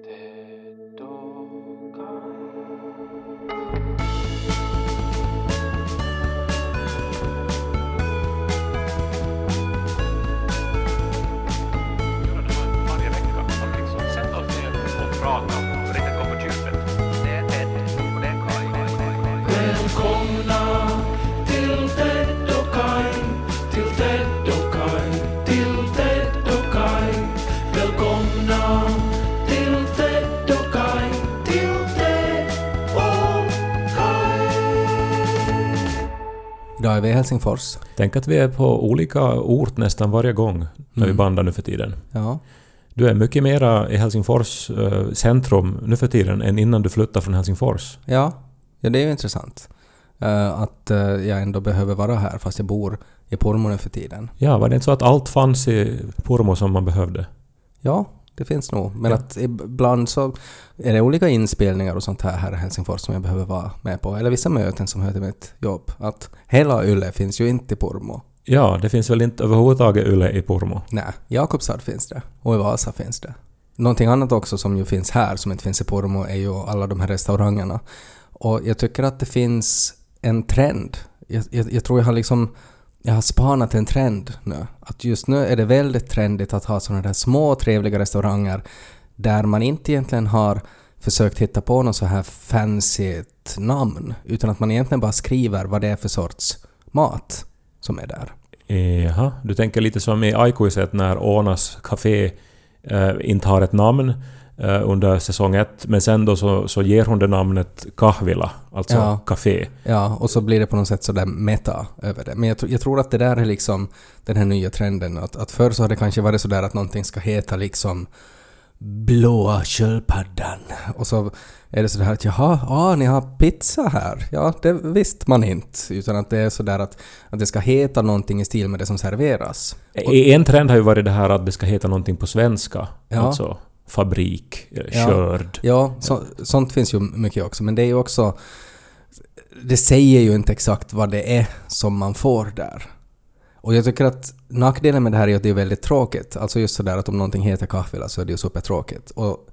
varje Idag är vi i Helsingfors. Tänk att vi är på olika ort nästan varje gång när vi Mm. bandar nu för tiden. Ja. Du är mycket mera i Helsingfors eh, centrum nu för tiden än innan du flyttade från Helsingfors. Ja, ja det är ju intressant. Eh, att eh, jag ändå behöver vara här fast jag bor i Pormo nu för tiden. Ja, var det inte så att allt fanns i Pormo som man behövde? Ja, det finns nog. Men Ja. att ibland så är det olika inspelningar och sånt här här i Helsingfors som jag behöver vara med på. Eller vissa möten som hör till mitt jobb. Att hela Yle finns ju inte i Pormo. Ja, det finns väl inte överhuvudtaget Yle i Pormo? Nej, Jakobstad finns det. Och i Vasa finns det. Någonting annat också som ju finns här som inte finns i Pormo är ju alla de här restaurangerna. Och jag tycker att det finns en trend. Jag, jag, jag tror jag har liksom jag har spanat en trend nu. Att just nu är det väldigt trendigt att ha sådana där små trevliga restauranger där man inte egentligen har försökt hitta på något så här fancy namn utan att man egentligen bara skriver vad det är för sorts mat som är där. Jaha, du tänker lite som i Aikuiset när Ånas Café eh, inte har ett namn under säsong ett, men sen då så, så ger hon det namnet Kahvila, alltså Ja. café. Ja, och så blir det på något sätt sådär meta över det. Men jag, jag tror att det där är liksom den här nya trenden. Att, att förr så har det kanske varit sådär att någonting ska heta liksom blåa sköldpaddan. Och så är det sådär att jaha, ah, ni har pizza här. Ja, det visste man inte. Utan att det är sådär att, att det ska heta någonting i stil med det som serveras. I- En trend har ju varit det här att det ska heta någonting på svenska. Ja. Alltså fabrik, eh, Ja. körd. Ja, så, sånt finns ju mycket också. Men det är ju också... Det säger ju inte exakt vad det är som man får där. Och jag tycker att nackdelen med det här är att det är väldigt tråkigt. Alltså just sådär att om någonting heter kahvila så är det ju supertråkigt. Och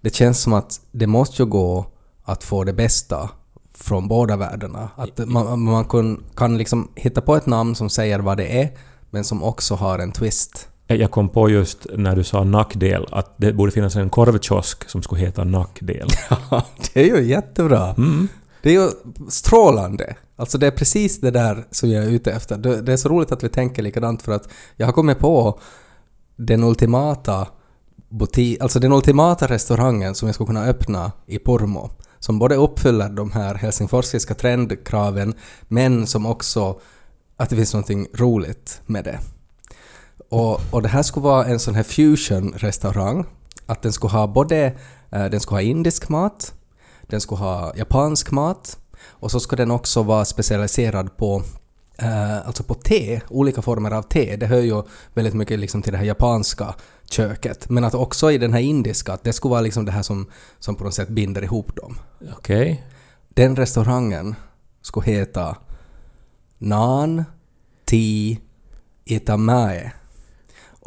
det känns som att det måste ju gå att få det bästa från båda världarna. Att man, man kan, kan liksom hitta på ett namn som säger vad det är, men som också har en twist. Jag kom på just när du sa nackdel att det borde finnas en korvkiosk som skulle heta nackdel. Ja, det är ju jättebra. Mm. Det är ju strålande. Alltså det är precis det där som jag är ute efter. Det, det är så roligt att vi tänker likadant för att jag har kommit på den ultimata butik, alltså den ultimata restaurangen som jag skulle kunna öppna i Pormo. Som både uppfyller de här helsingforsiska trendkraven men som också att det finns någonting roligt med det. Och, och det här skulle vara en sån här fusion-restaurang. Att den skulle ha både eh, den skulle ha indisk mat, den skulle ha japansk mat och så ska den också vara specialiserad på eh, alltså på te, olika former av te. Det hör ju väldigt mycket liksom till det här japanska köket. Men att också i den här indiska, att det skulle vara liksom det här som, som på något sätt binder ihop dem. Okej. Den restaurangen skulle heta Nan Ti Itamae.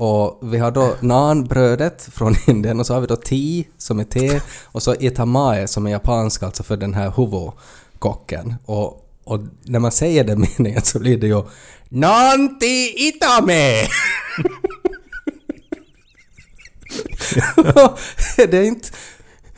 Och vi har då naanbrödet från Indien och så har vi då ti som är te och så itamae som är japanska, alltså för den här huvo-kocken. Och, och när man säger den meningen så blir det ju Nanti itame! det är inte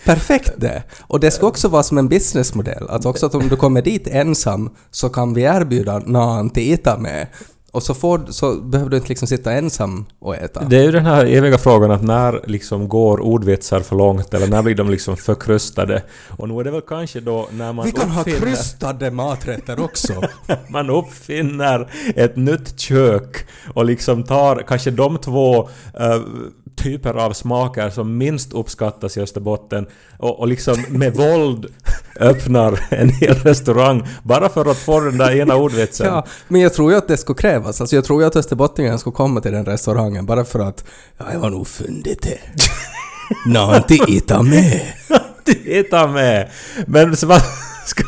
perfekt det. Och det ska också vara som en businessmodell. Att också att om du kommer dit ensam så kan vi erbjuda naan till itame. Och så, får, så behöver du inte liksom sitta ensam och äta. Det är ju den här eviga frågan att när liksom går ordvitsar för långt eller när blir de liksom förkrustade? Och nu är det väl kanske då när man vi kan ha uppfinner, krystade maträtter också. man uppfinner ett nytt kök och liksom tar kanske de två eh, typer av smaker som minst uppskattas i Österbotten och, och liksom med våld öppnar en hel restaurang bara för att få den där ena ordvitsen. Ja, men jag tror ju att det skulle krävas. Alltså jag tror ju att österbottningarna skulle komma till den restaurangen bara för att ja, jag har nog funnit det. Nan till itame. Titta med! Men så vad ska,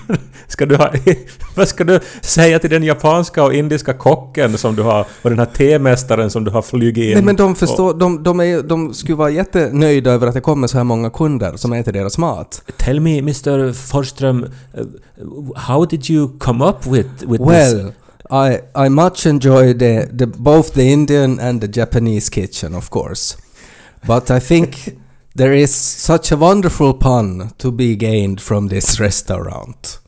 ska du ha, vad ska du säga till den japanska och indiska kocken som du har och den här temästaren som du har flugit in? Nej men de förstår, de, de, är, de skulle vara jättenöjda över att det kommer så här många kunder som äter deras mat. Tell me Mr Forsström, uh, how did you come up with, with this? Well, I, I much enjoy the, the, both the Indian and the Japanese kitchen, of course. But I think there is such a wonderful pun to be gained from this restaurant.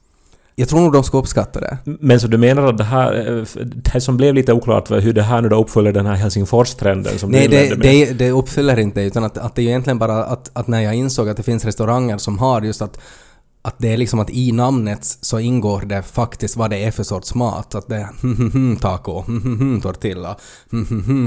Jag tror nog de ska uppskatta det. Men så du menar att det här, eh, det som blev lite oklart var hur det här nu då uppfyller den här Helsingfors-trenden som Nej, det, det, det uppfyller inte utan att, att det är egentligen bara att, att när jag insåg att det finns restauranger som har just att att det är liksom att i namnet så ingår det faktiskt vad det är för sorts mat. Att det är taco, tortilla,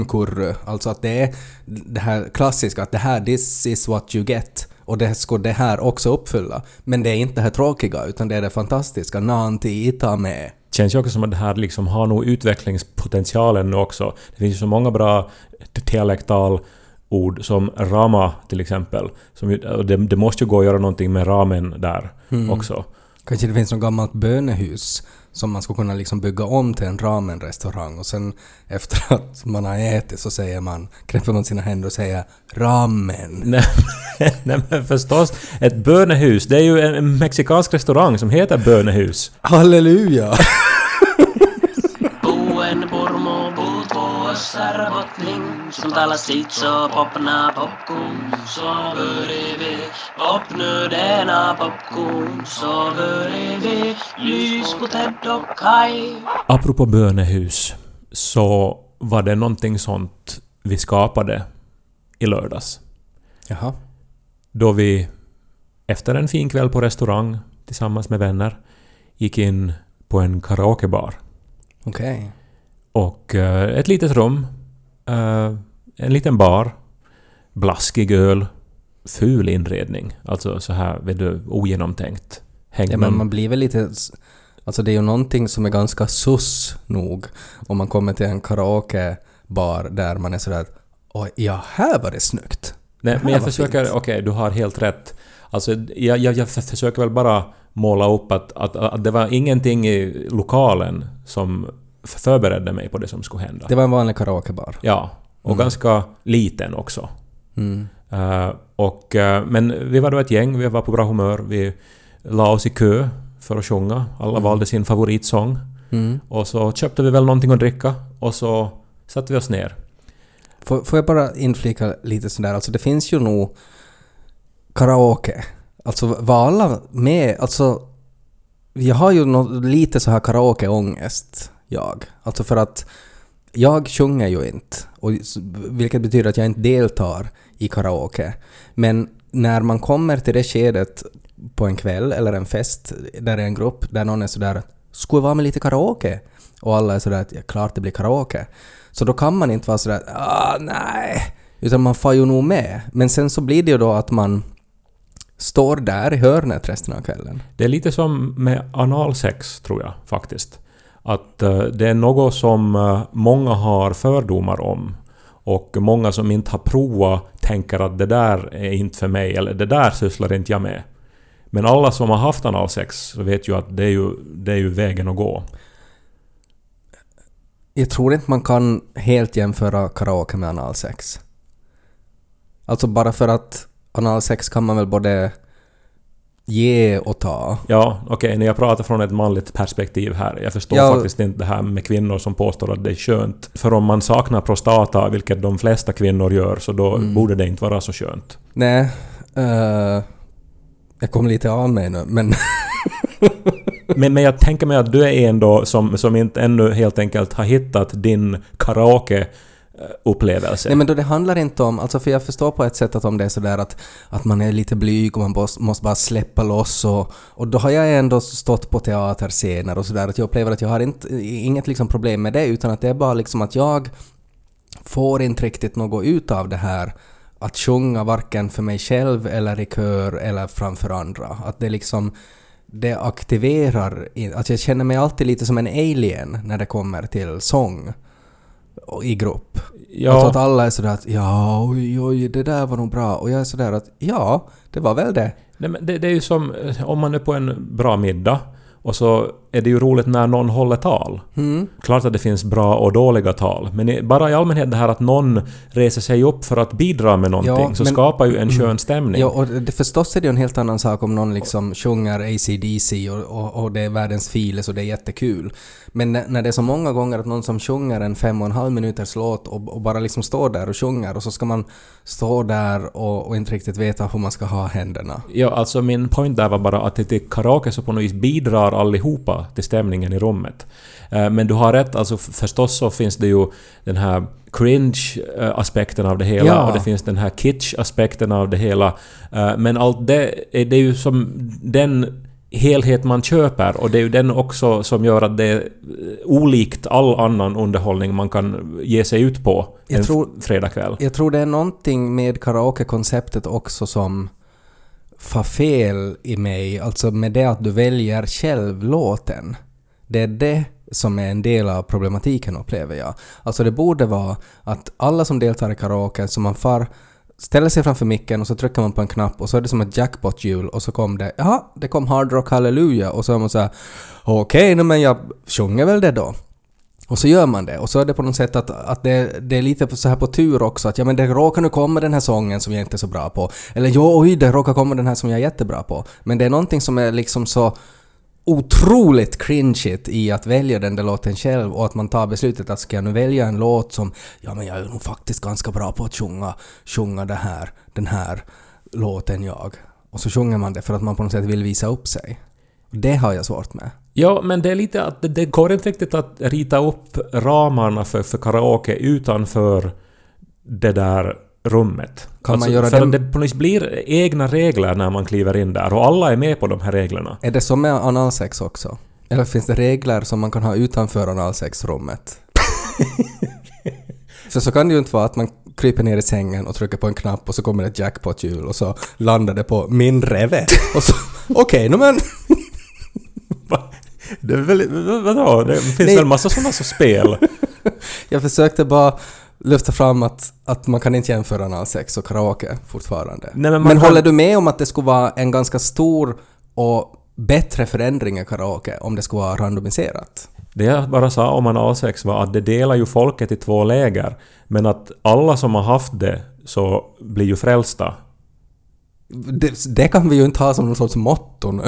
curry. Alltså att det är det här klassiska att det här this is what you get. Och det ska det här också uppfylla. Men det är inte det här tråkiga utan det är det fantastiska. Nanti ita med. känns ju också som att det här liksom har nog utvecklingspotentialen nu också. Det finns ju så många bra dialektal ord som rama till exempel. Som, det, det måste ju gå att göra någonting med ramen där också. Kanske det finns något gammalt bönehus som man ska kunna liksom bygga om till en ramenrestaurang och sen efter att man har ätit så säger man, knäpper man sina händer och säger ramen. Nej, nej men förstås, ett bönehus, det är ju en, en mexikansk restaurang som heter bönehus. Halleluja! Som talar sitt så popna popcorn Så bredvid Popnödena popcorn Så bredvid Lys på Ted och Kai Apropå bönehus, så var det någonting sånt vi skapade i lördags. Jaha. Då vi efter en fin kväll på restaurang tillsammans med vänner gick in på en karaokebar. Okej. Och eh, ett litet rum, eh, en liten bar, blaskig öl, ful inredning. Alltså så här, vet du, ogenomtänkt. Häng Ja, men man blir väl lite... Alltså det är ju någonting som är ganska sus nog om man kommer till en karaokebar där man är sådär Oj, ja, här var det snyggt. Nej, men jag försöker... Okej, du har helt rätt. Alltså, jag, jag, jag försöker väl bara måla upp att, att, att det var ingenting i lokalen som förberedde mig på det som skulle hända. Det var en vanlig karaokebar. Ja, och ganska liten också. Mm. Eh, och, eh, men vi var då ett gäng, vi var på bra humör. Vi la oss i kö för att sjunga. Alla valde sin favoritsång. Mm. Och så köpte vi väl någonting att dricka och så satte vi oss ner. Får, får jag bara inflika lite sådär, alltså det finns ju nog karaoke. Alltså var alla med, alltså jag har ju nå- lite så här karaokeångest, jag. Alltså för att jag sjunger ju inte, och, vilket betyder att jag inte deltar i karaoke. Men när man kommer till det skedet på en kväll eller en fest där det är en grupp där någon är sådär ”skulle vara med lite karaoke?” och alla är sådär att ja, klart det blir karaoke. Så då kan man inte vara sådär ”ah, nej”, utan man får ju nog med. Men sen så blir det ju då att man står där i hörnet resten av kvällen. Det är lite som med analsex, tror jag faktiskt. Att eh, det är något som eh, många har fördomar om. Och många som inte har provat tänker att det där är inte för mig, eller det där sysslar inte jag med. Men alla som har haft analsex vet ju att det är ju, det är ju vägen att gå. Jag tror inte man kan helt jämföra karaoke med analsex. Alltså bara för att analsex kan man väl både ge och ta. Ja, okej, när jag pratar från ett manligt perspektiv här. Jag förstår Ja. faktiskt inte det här med kvinnor som påstår att det är skönt. För om man saknar prostata, vilket de flesta kvinnor gör, så då borde det inte vara så skönt. Nej, eh, jag kom lite av mig nu, men Men, men jag tänker mig att du är en då som, som inte ännu helt enkelt har hittat din Eh, upplevelse. Nej men då det handlar inte om, alltså för jag förstår på ett sätt att om det är sådär att, att man är lite blyg och man måste, måste bara släppa loss och, och då har jag ändå stått på teaterscener och sådär att jag upplever att jag har inte, inget liksom problem med det utan att det är bara liksom att jag får inte riktigt något ut av det här att sjunga varken för mig själv eller i kör eller framför andra. Att det liksom det aktiverar, att jag känner mig alltid lite som en alien när det kommer till sång i grupp. Ja. Alltså att alla är sådär att ja, oj, oj, det där var nog bra. Och jag är sådär att ja, det var väl det. Nej, men det, det är ju som eh, om man är på en bra middag Och så är det ju roligt när någon håller tal. Mm. Klart att det finns bra och dåliga tal, men bara i allmänhet det här att någon reser sig upp för att bidra med någonting, Ja, så men- skapar ju en skön stämning. Ja, och det, förstås är det ju en helt annan sak om någon liksom sjunger AC/DC och, och, och det är världens files och det är jättekul. Men när, när det är så många gånger att någon som sjunger en fem och en halv minuters låt och, och bara liksom står där och sjunger och så ska man stå där och, och inte riktigt veta hur man ska ha händerna. Ja, alltså min point där var bara att till karaoke så på något vis bidrar allihopa till stämningen i rummet. Eh, Men du har rätt, alltså förstås så finns det ju den här cringe-aspekten av det hela Ja. och det finns den här kitsch-aspekten av det hela. Eh, Men allt det, är- det är ju som den helhet man köper och det är ju den också som gör att det är olikt all annan underhållning man kan ge sig ut på Jag en tror- fredagkväll. Jag tror det är någonting med karaoke-konceptet också som far fel i mig, alltså med det att du väljer själv låten. Det är det som är en del av problematiken upplever jag. Alltså det borde vara att alla som deltar i karaoke, så man far ställer sig framför micken och så trycker man på en knapp och så är det som ett jackpot-hjul och så kom det, jaha, det kom Hard Rock Hallelujah och så är man såhär, okej, okay, men jag sjunger väl det då. Och så gör man det. Och så är det på något sätt att, att det, det är lite så här på tur också. Att ja men det råkar nu komma den här sången som jag inte är så bra på. Eller ja, oj, det råkar komma den här som jag är jättebra på. Men det är någonting som är liksom så otroligt cringeigt i att välja den där låten själv och att man tar beslutet att ska jag nu välja en låt som ja men jag är nog faktiskt ganska bra på att sjunga, sjunga det här, den här låten jag. Och så sjunger man det för att man på något sätt vill visa upp sig. Det har jag svårt med. Ja, men det är lite att det, går inte riktigt att rita upp ramarna för, för karaoke utanför det där rummet. Kan man göra för dem- det på något blir egna regler när man kliver in där och alla är med på de här reglerna. Är det som med analsex också? Eller finns det regler som man kan ha utanför analsexrummet? För så kan det ju inte vara att man kryper ner i sängen och trycker på en knapp och så kommer det ett jackpot-hjul och så landar det på min reve. Och så, okej, okay, men... Det är väl, vadå? Det finns Nej. väl massa sådana som spel? Jag försökte bara lyfta fram att, att man kan inte jämföra analsex och karaoke fortfarande. Nej, men men kan- håller du med om att det skulle vara en ganska stor och bättre förändring i karaoke om det skulle vara randomiserat? Det jag bara sa om analsex var att det delar ju folket i två läger. Men att alla som har haft det så blir ju frälsta. Det, det kan vi ju inte ha som någon sorts motto nu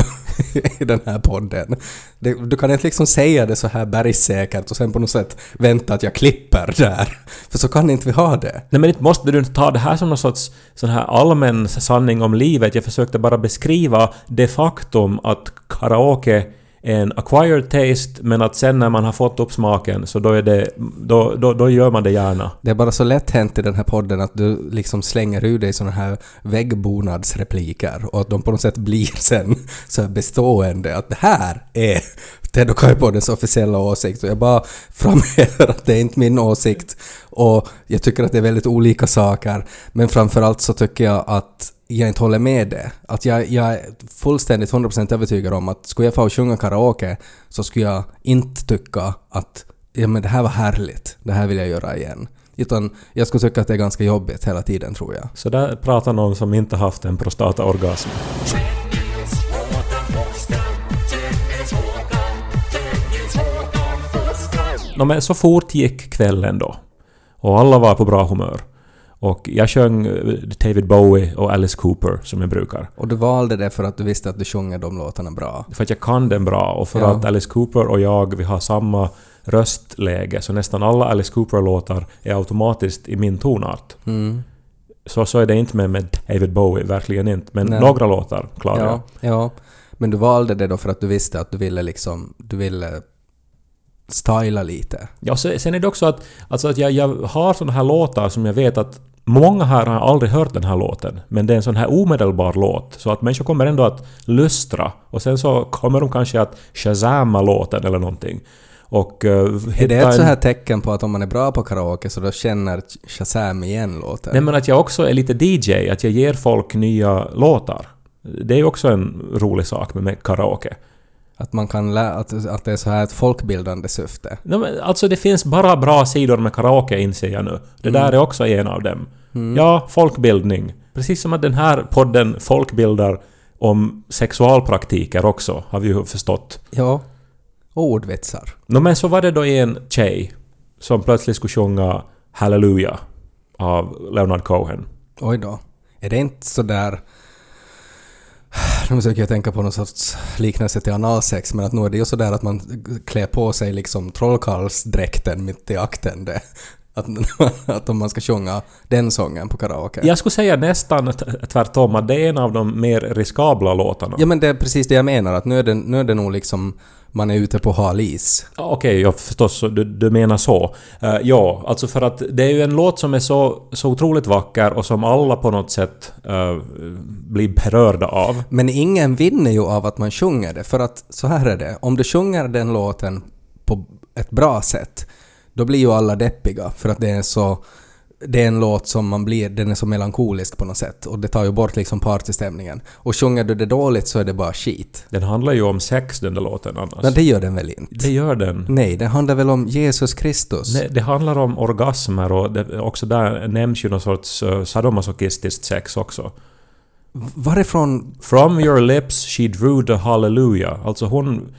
i den här podden. Det, du kan inte liksom säga det så här bergsäkert och sen på något sätt vänta att jag klipper där. För så kan inte vi ha det. Nej men inte måste du inte ta det här som någon sorts sån här allmän sanning om livet. Jag försökte bara beskriva det faktum att karaoke en acquired taste men att sen när man har fått upp smaken så då är det... Då, då, då gör man det gärna. Det är bara så lätt hänt i den här podden att du liksom slänger ur dig såna här väggbonadsrepliker och att de på något sätt blir sen så bestående att det här är Ted och Kai-poddens officiella åsikt och jag bara framhäver att det är inte min åsikt och jag tycker att det är väldigt olika saker men framförallt så tycker jag att jag inte håller med det. Att jag, jag är fullständigt 100% övertygad om att skulle jag få sjunga karaoke så skulle jag inte tycka att ja men det här var härligt, det här vill jag göra igen. Utan jag skulle tycka att det är ganska jobbigt hela tiden tror jag. Så där pratar någon som inte haft en prostataorgasm. Nå men så fort gick kvällen då. Och alla var på bra humör. Och jag sjöng eh, David Bowie och Alice Cooper som jag brukar. Och du valde det för att du visste att du sjunger de låtarna bra. För att jag kan den bra och för Ja. att Alice Cooper och jag, vi har samma röstläge. Så nästan alla Alice Cooper-låtar är automatiskt i min tonart. Mm. Så, så är det inte med, med David Bowie, verkligen inte. Men Nej. några låtar klarar jag. Ja, ja. Men du valde det då för att du visste att du ville liksom, du ville styla lite. Ja, sen är det också att, alltså att jag, jag har såna här låtar som jag vet att Många här har aldrig hört den här låten, men det är en sån här omedelbar låt, så att människor kommer ändå att lustra. Och sen så kommer de kanske att shazama låten eller någonting. Och uh, Är det ett så här tecken på att om man är bra på karaoke så då känner Shazam igen låten? Nej men att jag också är lite DJ, att jag ger folk nya låtar. Det är ju också en rolig sak med karaoke. Att man kan lä- att, att det är så här ett folkbildande syfte. Nej, men alltså det finns bara bra sidor med karaoke inser jag nu. Det där är också en av dem. Ja, folkbildning. Precis som att den här podden folkbildar om sexualpraktiker också, har vi ju förstått. Ja. Och ordvitsar. Nå men så var det då en tjej som plötsligt skulle sjunga Halleluja av Leonard Cohen. Oj då. Är det inte så där... Nu försöker jag tänka på någon sorts liknelse till analsex, men att nu är det ju sådär att man klär på sig liksom trollkarlsdräkten mitt i akten. Det. Att, att om man ska sjunga den sången på karaoke. Jag skulle säga nästan tvärtom, att det är en av de mer riskabla låtarna. Ja men det är precis det jag menar, att nu är det, nu är det nog liksom man är ute på hal is. Ja, Okej, jag förstås, du, du menar så. Eh, ja, alltså för att det är ju en låt som är så, så otroligt vacker och som alla på något sätt eh, blir berörda av. Men ingen vinner ju av att man sjunger det, för att så här är det. Om du sjunger den låten på ett bra sätt, då blir ju alla deppiga för att det är så... Det är en låt som man blir, den är så melankolisk på något sätt och det tar ju bort liksom partystämningen. Och sjunger du det dåligt så är det bara skit. Den handlar ju om sex, den där låten annars. Men det gör den väl inte? Det gör den. Nej, den handlar väl om Jesus Kristus? Nej, det handlar om orgasmer och det, också där nämns ju någon sorts uh, sadomasochistiskt sex också. Varifrån... From your lips she drew the hallelujah. Alltså hon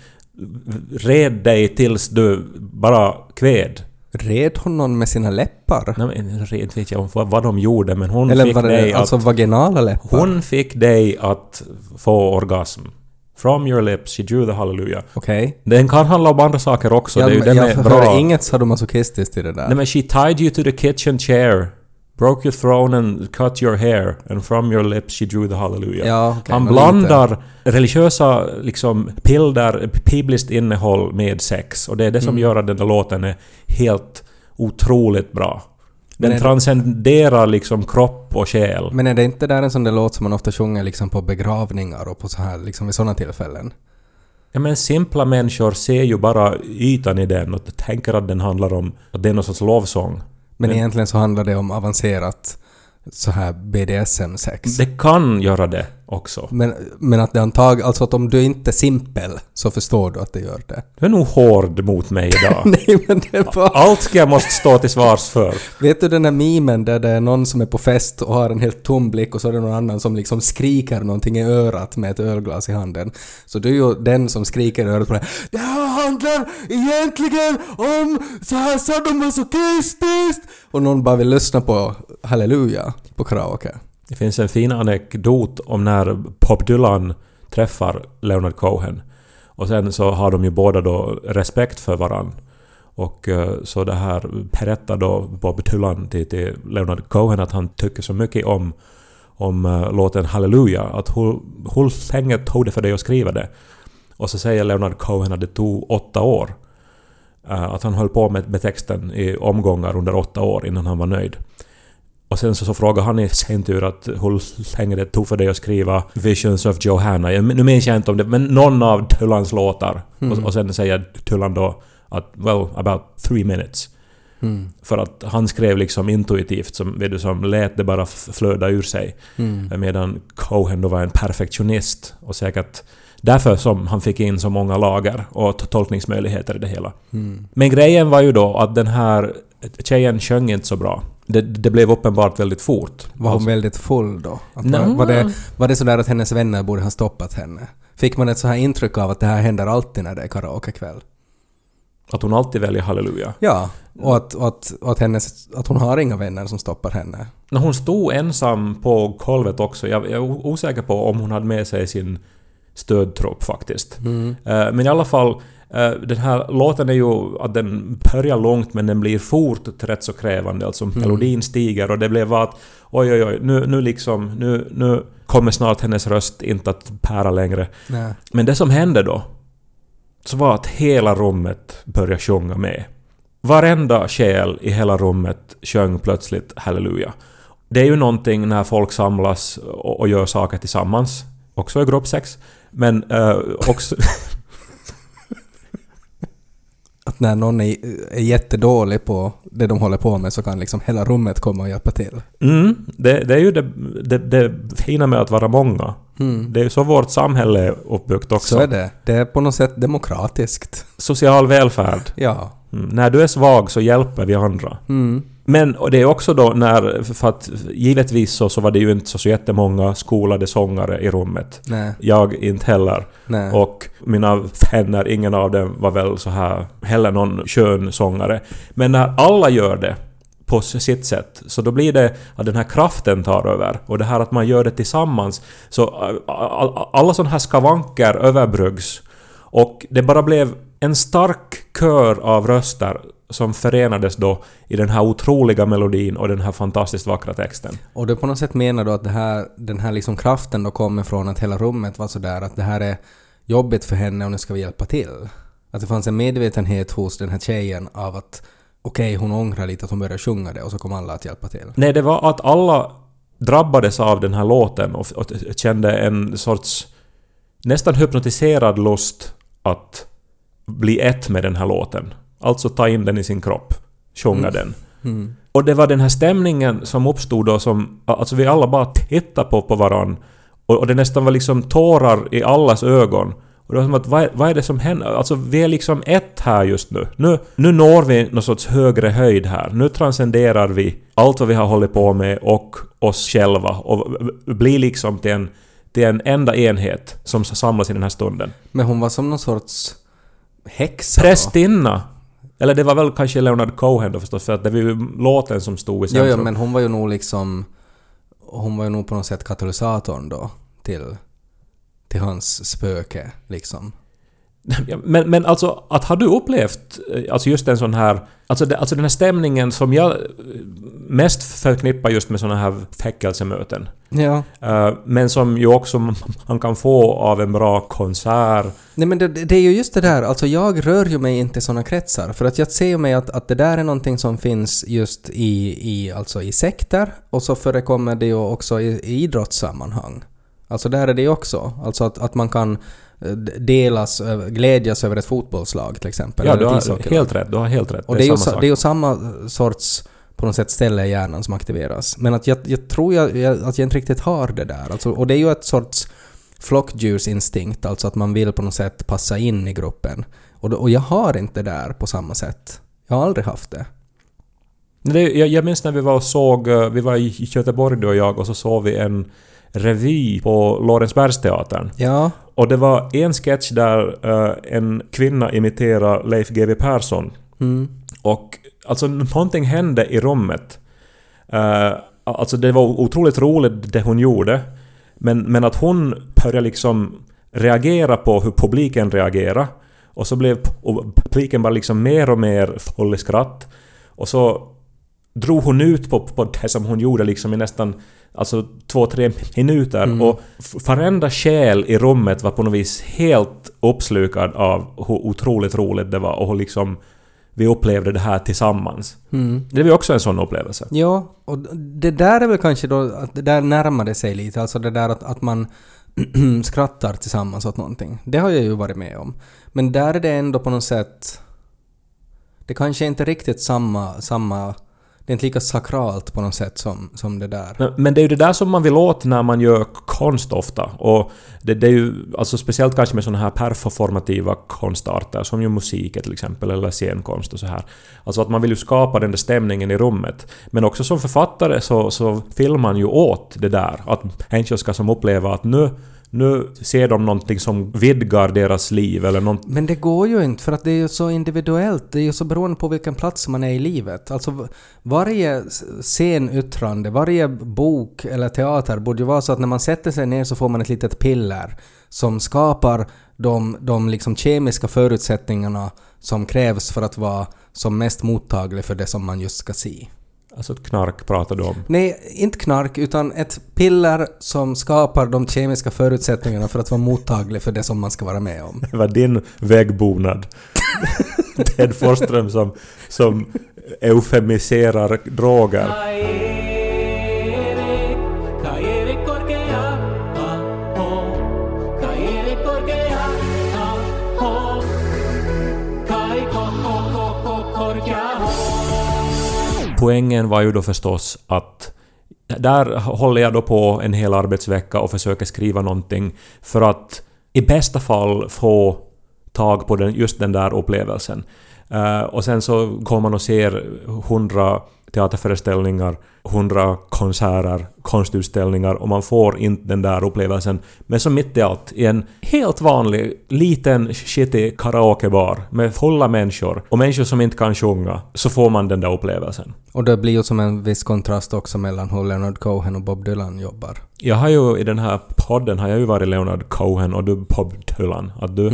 red dig tills du bara kved. Red hon någon med sina läppar? Nej, men red vet jag vad, vad de gjorde men hon Eller fick var dig det alltså att... vaginala läppar? Hon fick dig att få orgasm. From your lips she drew the hallelujah. Okej. Den kan handla om andra saker också. Ja, det är ju den jag är bra. inget sadomasochistiskt i det där. Nej men she tied you to the kitchen chair. Broke your throne and cut your hair. And from your lips she drew the hallelujah. Ja, okej, Han blandar religiösa liksom bilder, bibliskt innehåll med sex. Och det är det som Mm. gör att den där låten är helt otroligt bra. Den det- transcenderar liksom kropp och själ. Men är det inte där en sån där låt som man ofta sjunger liksom på begravningar och på så här, liksom vid sådana tillfällen? Ja men simpla människor ser ju bara ytan i den och tänker att den handlar om att det är någon sorts lovsång. Men, Men- egentligen så handlar det om avancerat så här BDSM-sex. Det kan göra det också. Men, men att det antag, alltså att om du inte är simpel så förstår du att det gör det. Du är nog hård mot mig idag. Nej men det är bara... Allt ska jag måste stå till svars för. Vet du den där memen där det är någon som är på fest och har en helt tom blick och så är det någon annan som liksom skriker någonting i örat med ett ölglas i handen. Så du är ju den som skriker i örat på det. Det här handlar egentligen om så här sadomasochistiskt! Och någon bara vill lyssna på Halleluja på karaoke. Det finns en fin anekdot om när Bob Dylan träffar Leonard Cohen. Och sen så har de ju båda då respekt för varann. Och eh, så det här berättar då Bob Dylan till, till Leonard Cohen att han tycker så mycket om, om eh, låten Halleluja att hur, hur länge tog det för dig att skriva det? Och så säger Leonard Cohen att det tog åtta år. Eh, att han höll på med, med texten i omgångar under åtta år innan han var nöjd. Och sen så, så frågar han i sin tur att hur länge det tog för dig att skriva Visions of Johanna. Jag, nu minns jag inte om det, men någon av Tullans låtar. Och, och sen säger Tullan då att well, about three minutes. Mm. För att han skrev liksom intuitivt, som, vet du, som lät det bara flöda ur sig. Mm. Medan Cohen då var en perfektionist och säkert därför som han fick in så många lager och tolkningsmöjligheter i det hela. Mm. Men grejen var ju då att den här tjejen sjöng inte så bra. Det, det blev uppenbart väldigt fort. Var hon Alltså, väldigt full då? Var, var, det, var det sådär att hennes vänner borde ha stoppat henne? Fick man ett så här intryck av att det här händer alltid när det är karaokekväll? att hon alltid väljer halleluja. Ja, och att, och att, och att, hennes, att hon har inga vänner som stoppar henne. När hon stod ensam på golvet också, jag, jag är osäker på om hon hade med sig sin stödtrupp faktiskt. Eh, Men i alla fall, den här låten är ju att den börjar långt men den blir fort rätt så krävande. Alltså melodin stiger och det blev att oj oj oj, nu, nu liksom, nu, nu kommer snart hennes röst inte att pära längre. Nej. Men det som hände då, så var att hela rummet började sjunga med. Varenda själ i hela rummet sjöng plötsligt halleluja. Det är ju någonting när folk samlas och, och gör saker tillsammans. Också i gruppsex. Men eh, också... Att när någon är, är jättedålig på det de håller på med så kan liksom hela rummet komma och hjälpa till. Mm, det, det är ju det, det, det fina med att vara många. Det är ju så vårt samhälle är uppbyggt också. Så är det. Det är på något sätt demokratiskt. Social välfärd. Ja. Mm. När du är svag så hjälper vi andra. Mm. Men och det är också då när, för att givetvis så, så var det ju inte så, så jättemånga skolade sångare i rummet. Nej. Jag inte heller. Nej. Och mina vänner, ingen av dem var väl så här heller någon skön sångare. Men när alla gör det på sitt sätt, så då blir det att den här kraften tar över. Och det här att man gör det tillsammans. Så äh, all- alla sådana här skavanker överbryggs. Och det bara blev en stark kör av röster som förenades då i den här otroliga melodin och den här fantastiskt vackra texten. Och du på något sätt menar då att det här, den här liksom kraften då kommer från att hela rummet var sådär att det här är jobbigt för henne och nu ska vi hjälpa till. Att det fanns en medvetenhet hos den här tjejen av att okej, hon ångrar lite att hon började sjunga det och så kom alla att hjälpa till. Nej, det var att alla drabbades av den här låten och, och kände en sorts nästan hypnotiserad lust att bli ett med den här låten. Alltså ta in den i sin kropp, sjunga den. Mm. Och det var den här stämningen som uppstod då som... Alltså vi alla bara tittade på, på varann. Och, och det nästan var liksom tårar i allas ögon. Och det var som att vad, är- vad är det som händer? Alltså vi är liksom ett här just nu. Nu, nu når vi någon sorts högre höjd här. Nu transcenderar vi allt vad vi har hållit på med och oss själva. Och blir liksom till en, till en enda enhet som samlas i den här stunden. Men hon var som någon sorts häxa. Prästinna! Eller det var väl kanske Leonard Cohen då förstås, för att det var ju låten som stod i Jo, centrum. jo, men hon var ju nog liksom... Hon var ju nog på något sätt katalysatorn då till, till hans spöke, liksom. Men, men alltså, att har du upplevt eh, alltså just en sån här... Alltså, alltså den här stämningen som jag eh, mest förknippar just med såna här väckelsemöten. Ja. Eh, men som ju också man kan få av en bra konsert. Nej men det, det är ju just det där, alltså jag rör ju mig inte i såna kretsar. För att jag ser ju mig att, att det där är någonting som finns just i, i, alltså i sekter och så förekommer det ju också i, i idrottssammanhang. Alltså där är det ju också. Alltså att, att man kan delas, glädjas över ett fotbollslag till exempel. Ja, du har helt rätt. Du har helt rätt. Och det är, ju, samma sa- sak. det är ju samma sorts på något sätt ställe i hjärnan som aktiveras. Men att jag, jag tror jag, jag, att jag inte riktigt har det där. Alltså, och det är ju ett sorts flockdjursinstinkt, alltså att man vill på något sätt passa in i gruppen. Och, och jag har inte det där på samma sätt. Jag har aldrig haft det. Det, jag, jag minns när vi var och såg, eh, vi var i Göteborg du och jag och så såg vi en revy på Lorensbergsteatern. Ja, Och det var en sketch där eh, en kvinna imiterar Leif GW Persson. mm, Och alltså någonting hände i rummet. Eh, alltså det var otroligt roligt det hon gjorde. Men, men att hon började liksom reagera på hur publiken reagerade. Och så blev och publiken bara liksom mer och mer full i skratt. Och så drog hon ut på, på det som hon gjorde liksom i nästan alltså två, tre minuter. Mm. Och varenda själ i rummet var på något vis helt uppslukad av hur otroligt roligt det var och hur liksom vi upplevde det här tillsammans. mm. Det var också en sån upplevelse. Ja, och det där är väl kanske då att det där närmade sig lite, alltså det där att, att man skrattar tillsammans åt någonting. Det har jag ju varit med om. Men där är det ändå på något sätt... Det kanske inte är riktigt samma, samma... Det är inte lika sakralt på något sätt som, som det där. Men, men det är ju det där som man vill åt när man gör konst ofta. Och det, det är ju alltså speciellt kanske med sådana här performativa konstarter som ju musik till exempel eller scenkonst och så här. Alltså att man vill ju skapa den där stämningen i rummet. Men också som författare så, så vill man ju åt det där. Att en ska som uppleva att nu, nu ser de någonting som vidgar deras liv eller nånt, Men det går ju inte för att det är ju så individuellt. Det är ju så beroende på vilken plats man är i livet. Alltså varje scenyttrande, varje bok eller teater borde ju vara så att när man sätter sig ner så får man ett litet piller som skapar de, de liksom kemiska förutsättningarna som krävs för att vara som mest mottaglig för det som man just ska se. Alltså ett knark pratar du om. Nej, inte knark, utan ett piller som skapar de kemiska förutsättningarna för att vara mottaglig för det som man ska vara med om. Det var din väggbonad. Ted Forsström som, som eufemiserar droger. Poängen var ju då förstås att där håller jag då på en hel arbetsvecka och försöker skriva någonting för att i bästa fall få tag på den, just den där upplevelsen. Uh, och sen så går man och ser hundra teaterföreställningar, 100 konserter, konstutställningar och man får inte den där upplevelsen. Men så mitt i allt, i en helt vanlig, liten, shitty karaokebar med fulla människor och människor som inte kan sjunga, så får man den där upplevelsen. Och det blir ju som en viss kontrast också mellan hur Leonard Cohen och Bob Dylan jobbar. Jag har ju i den här podden har jag ju varit Leonard Cohen och du Bob Dylan. Att du,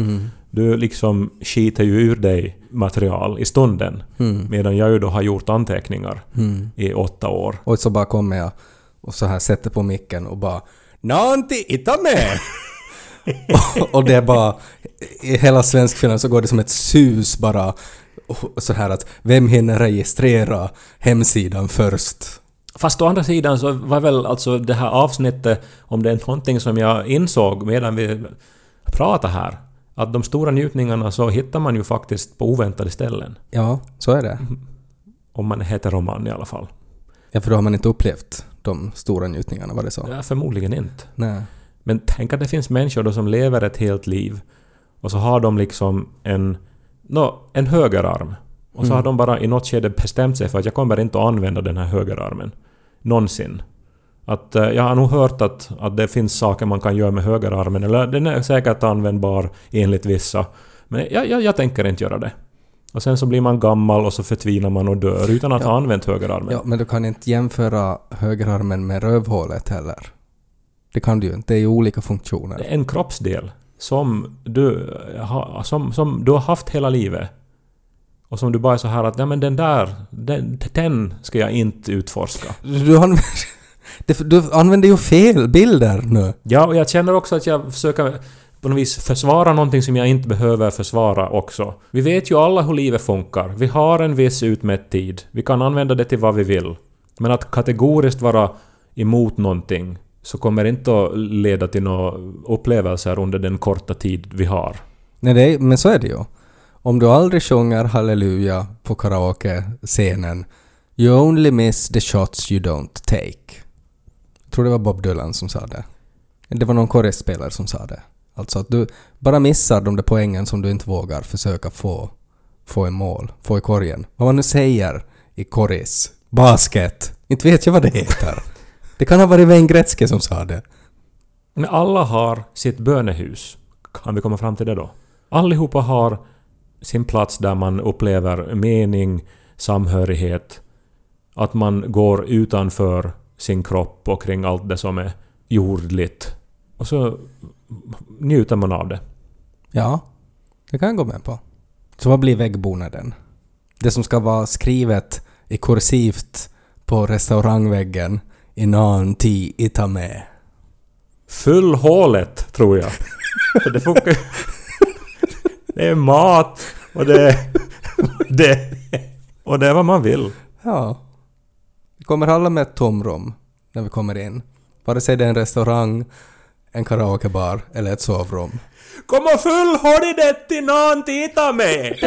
du liksom skiter ju ur dig material i stunden. Medan jag ju då har gjort anteckningar i åtta år. Och så bara kommer jag och så här sätter på micken och bara Nanti ita med! och, och det är bara... I hela svenskfilmen så går det som ett sus bara. Och så här att vem hinner registrera hemsidan först? Fast å andra sidan så var väl alltså det här avsnittet, om det är någonting som jag insåg medan vi pratade här, att de stora njutningarna så hittar man ju faktiskt på oväntade ställen. Ja, så är det. Om man är heteroman i alla fall. Ja, för då har man inte upplevt de stora njutningarna, var det så? Ja, förmodligen inte. Nej. Men tänk att det finns människor då som lever ett helt liv och så har de liksom en, nå, en högerarm. Och så har de bara i något skede bestämt sig för att jag kommer inte att använda den här högerarmen. Någonsin. Att eh, jag har nog hört att, att det finns saker man kan göra med högerarmen, eller den är säkert användbar enligt vissa. Men jag, jag, jag tänker inte göra det. Och sen så blir man gammal och så förtvinar man och dör utan att ha använt högerarmen. Ja, men du kan inte jämföra högerarmen med rövhålet heller. Det kan du ju inte. Det är ju olika funktioner. Det är en kroppsdel som du, ha- som, som du har haft hela livet. Och som du bara är så här att ja men den där, den, den ska jag inte utforska. Du använder, det- du använder ju fel bilder nu. Ja, och jag känner också att jag försöker på något vis försvara någonting som jag inte behöver försvara också. Vi vet ju alla hur livet funkar. Vi har en viss utmätt tid. Vi kan använda det till vad vi vill. Men att kategoriskt vara emot någonting så kommer inte att leda till några upplevelser under den korta tid vi har. Nej, det är, men så är det ju. Om du aldrig sjunger halleluja på karaoke-scenen You only miss the shots you don't take. Jag tror det var Bob Dylan som sa det. Det var någon korrespelare som sa det. Alltså att du bara missar de där poängen som du inte vågar försöka få, få i mål, få i korgen. Vad man nu säger i korris. Basket. Inte vet jag vad det heter. Det kan ha varit Wayne Gretzky som sa det. Men alla har sitt bönehus. Kan vi komma fram till det då? Allihopa har sin plats där man upplever mening, samhörighet, att man går utanför sin kropp och kring allt det som är jordligt. Och så njuter man av det. Ja, det kan jag gå med på. Så vad blir väggbonaden? Det som ska vara skrivet i kursivt på restaurangväggen i nan ti ita med. Full hålet, tror jag. För det funkar Det är mat och det är... Det, och det är vad man vill. Ja. Vi kommer alla med ett tomrum när vi kommer in. Vare sig det är en restaurang, en karaokebar eller ett sovrum. Kom och fyll hodidet till någon tita med!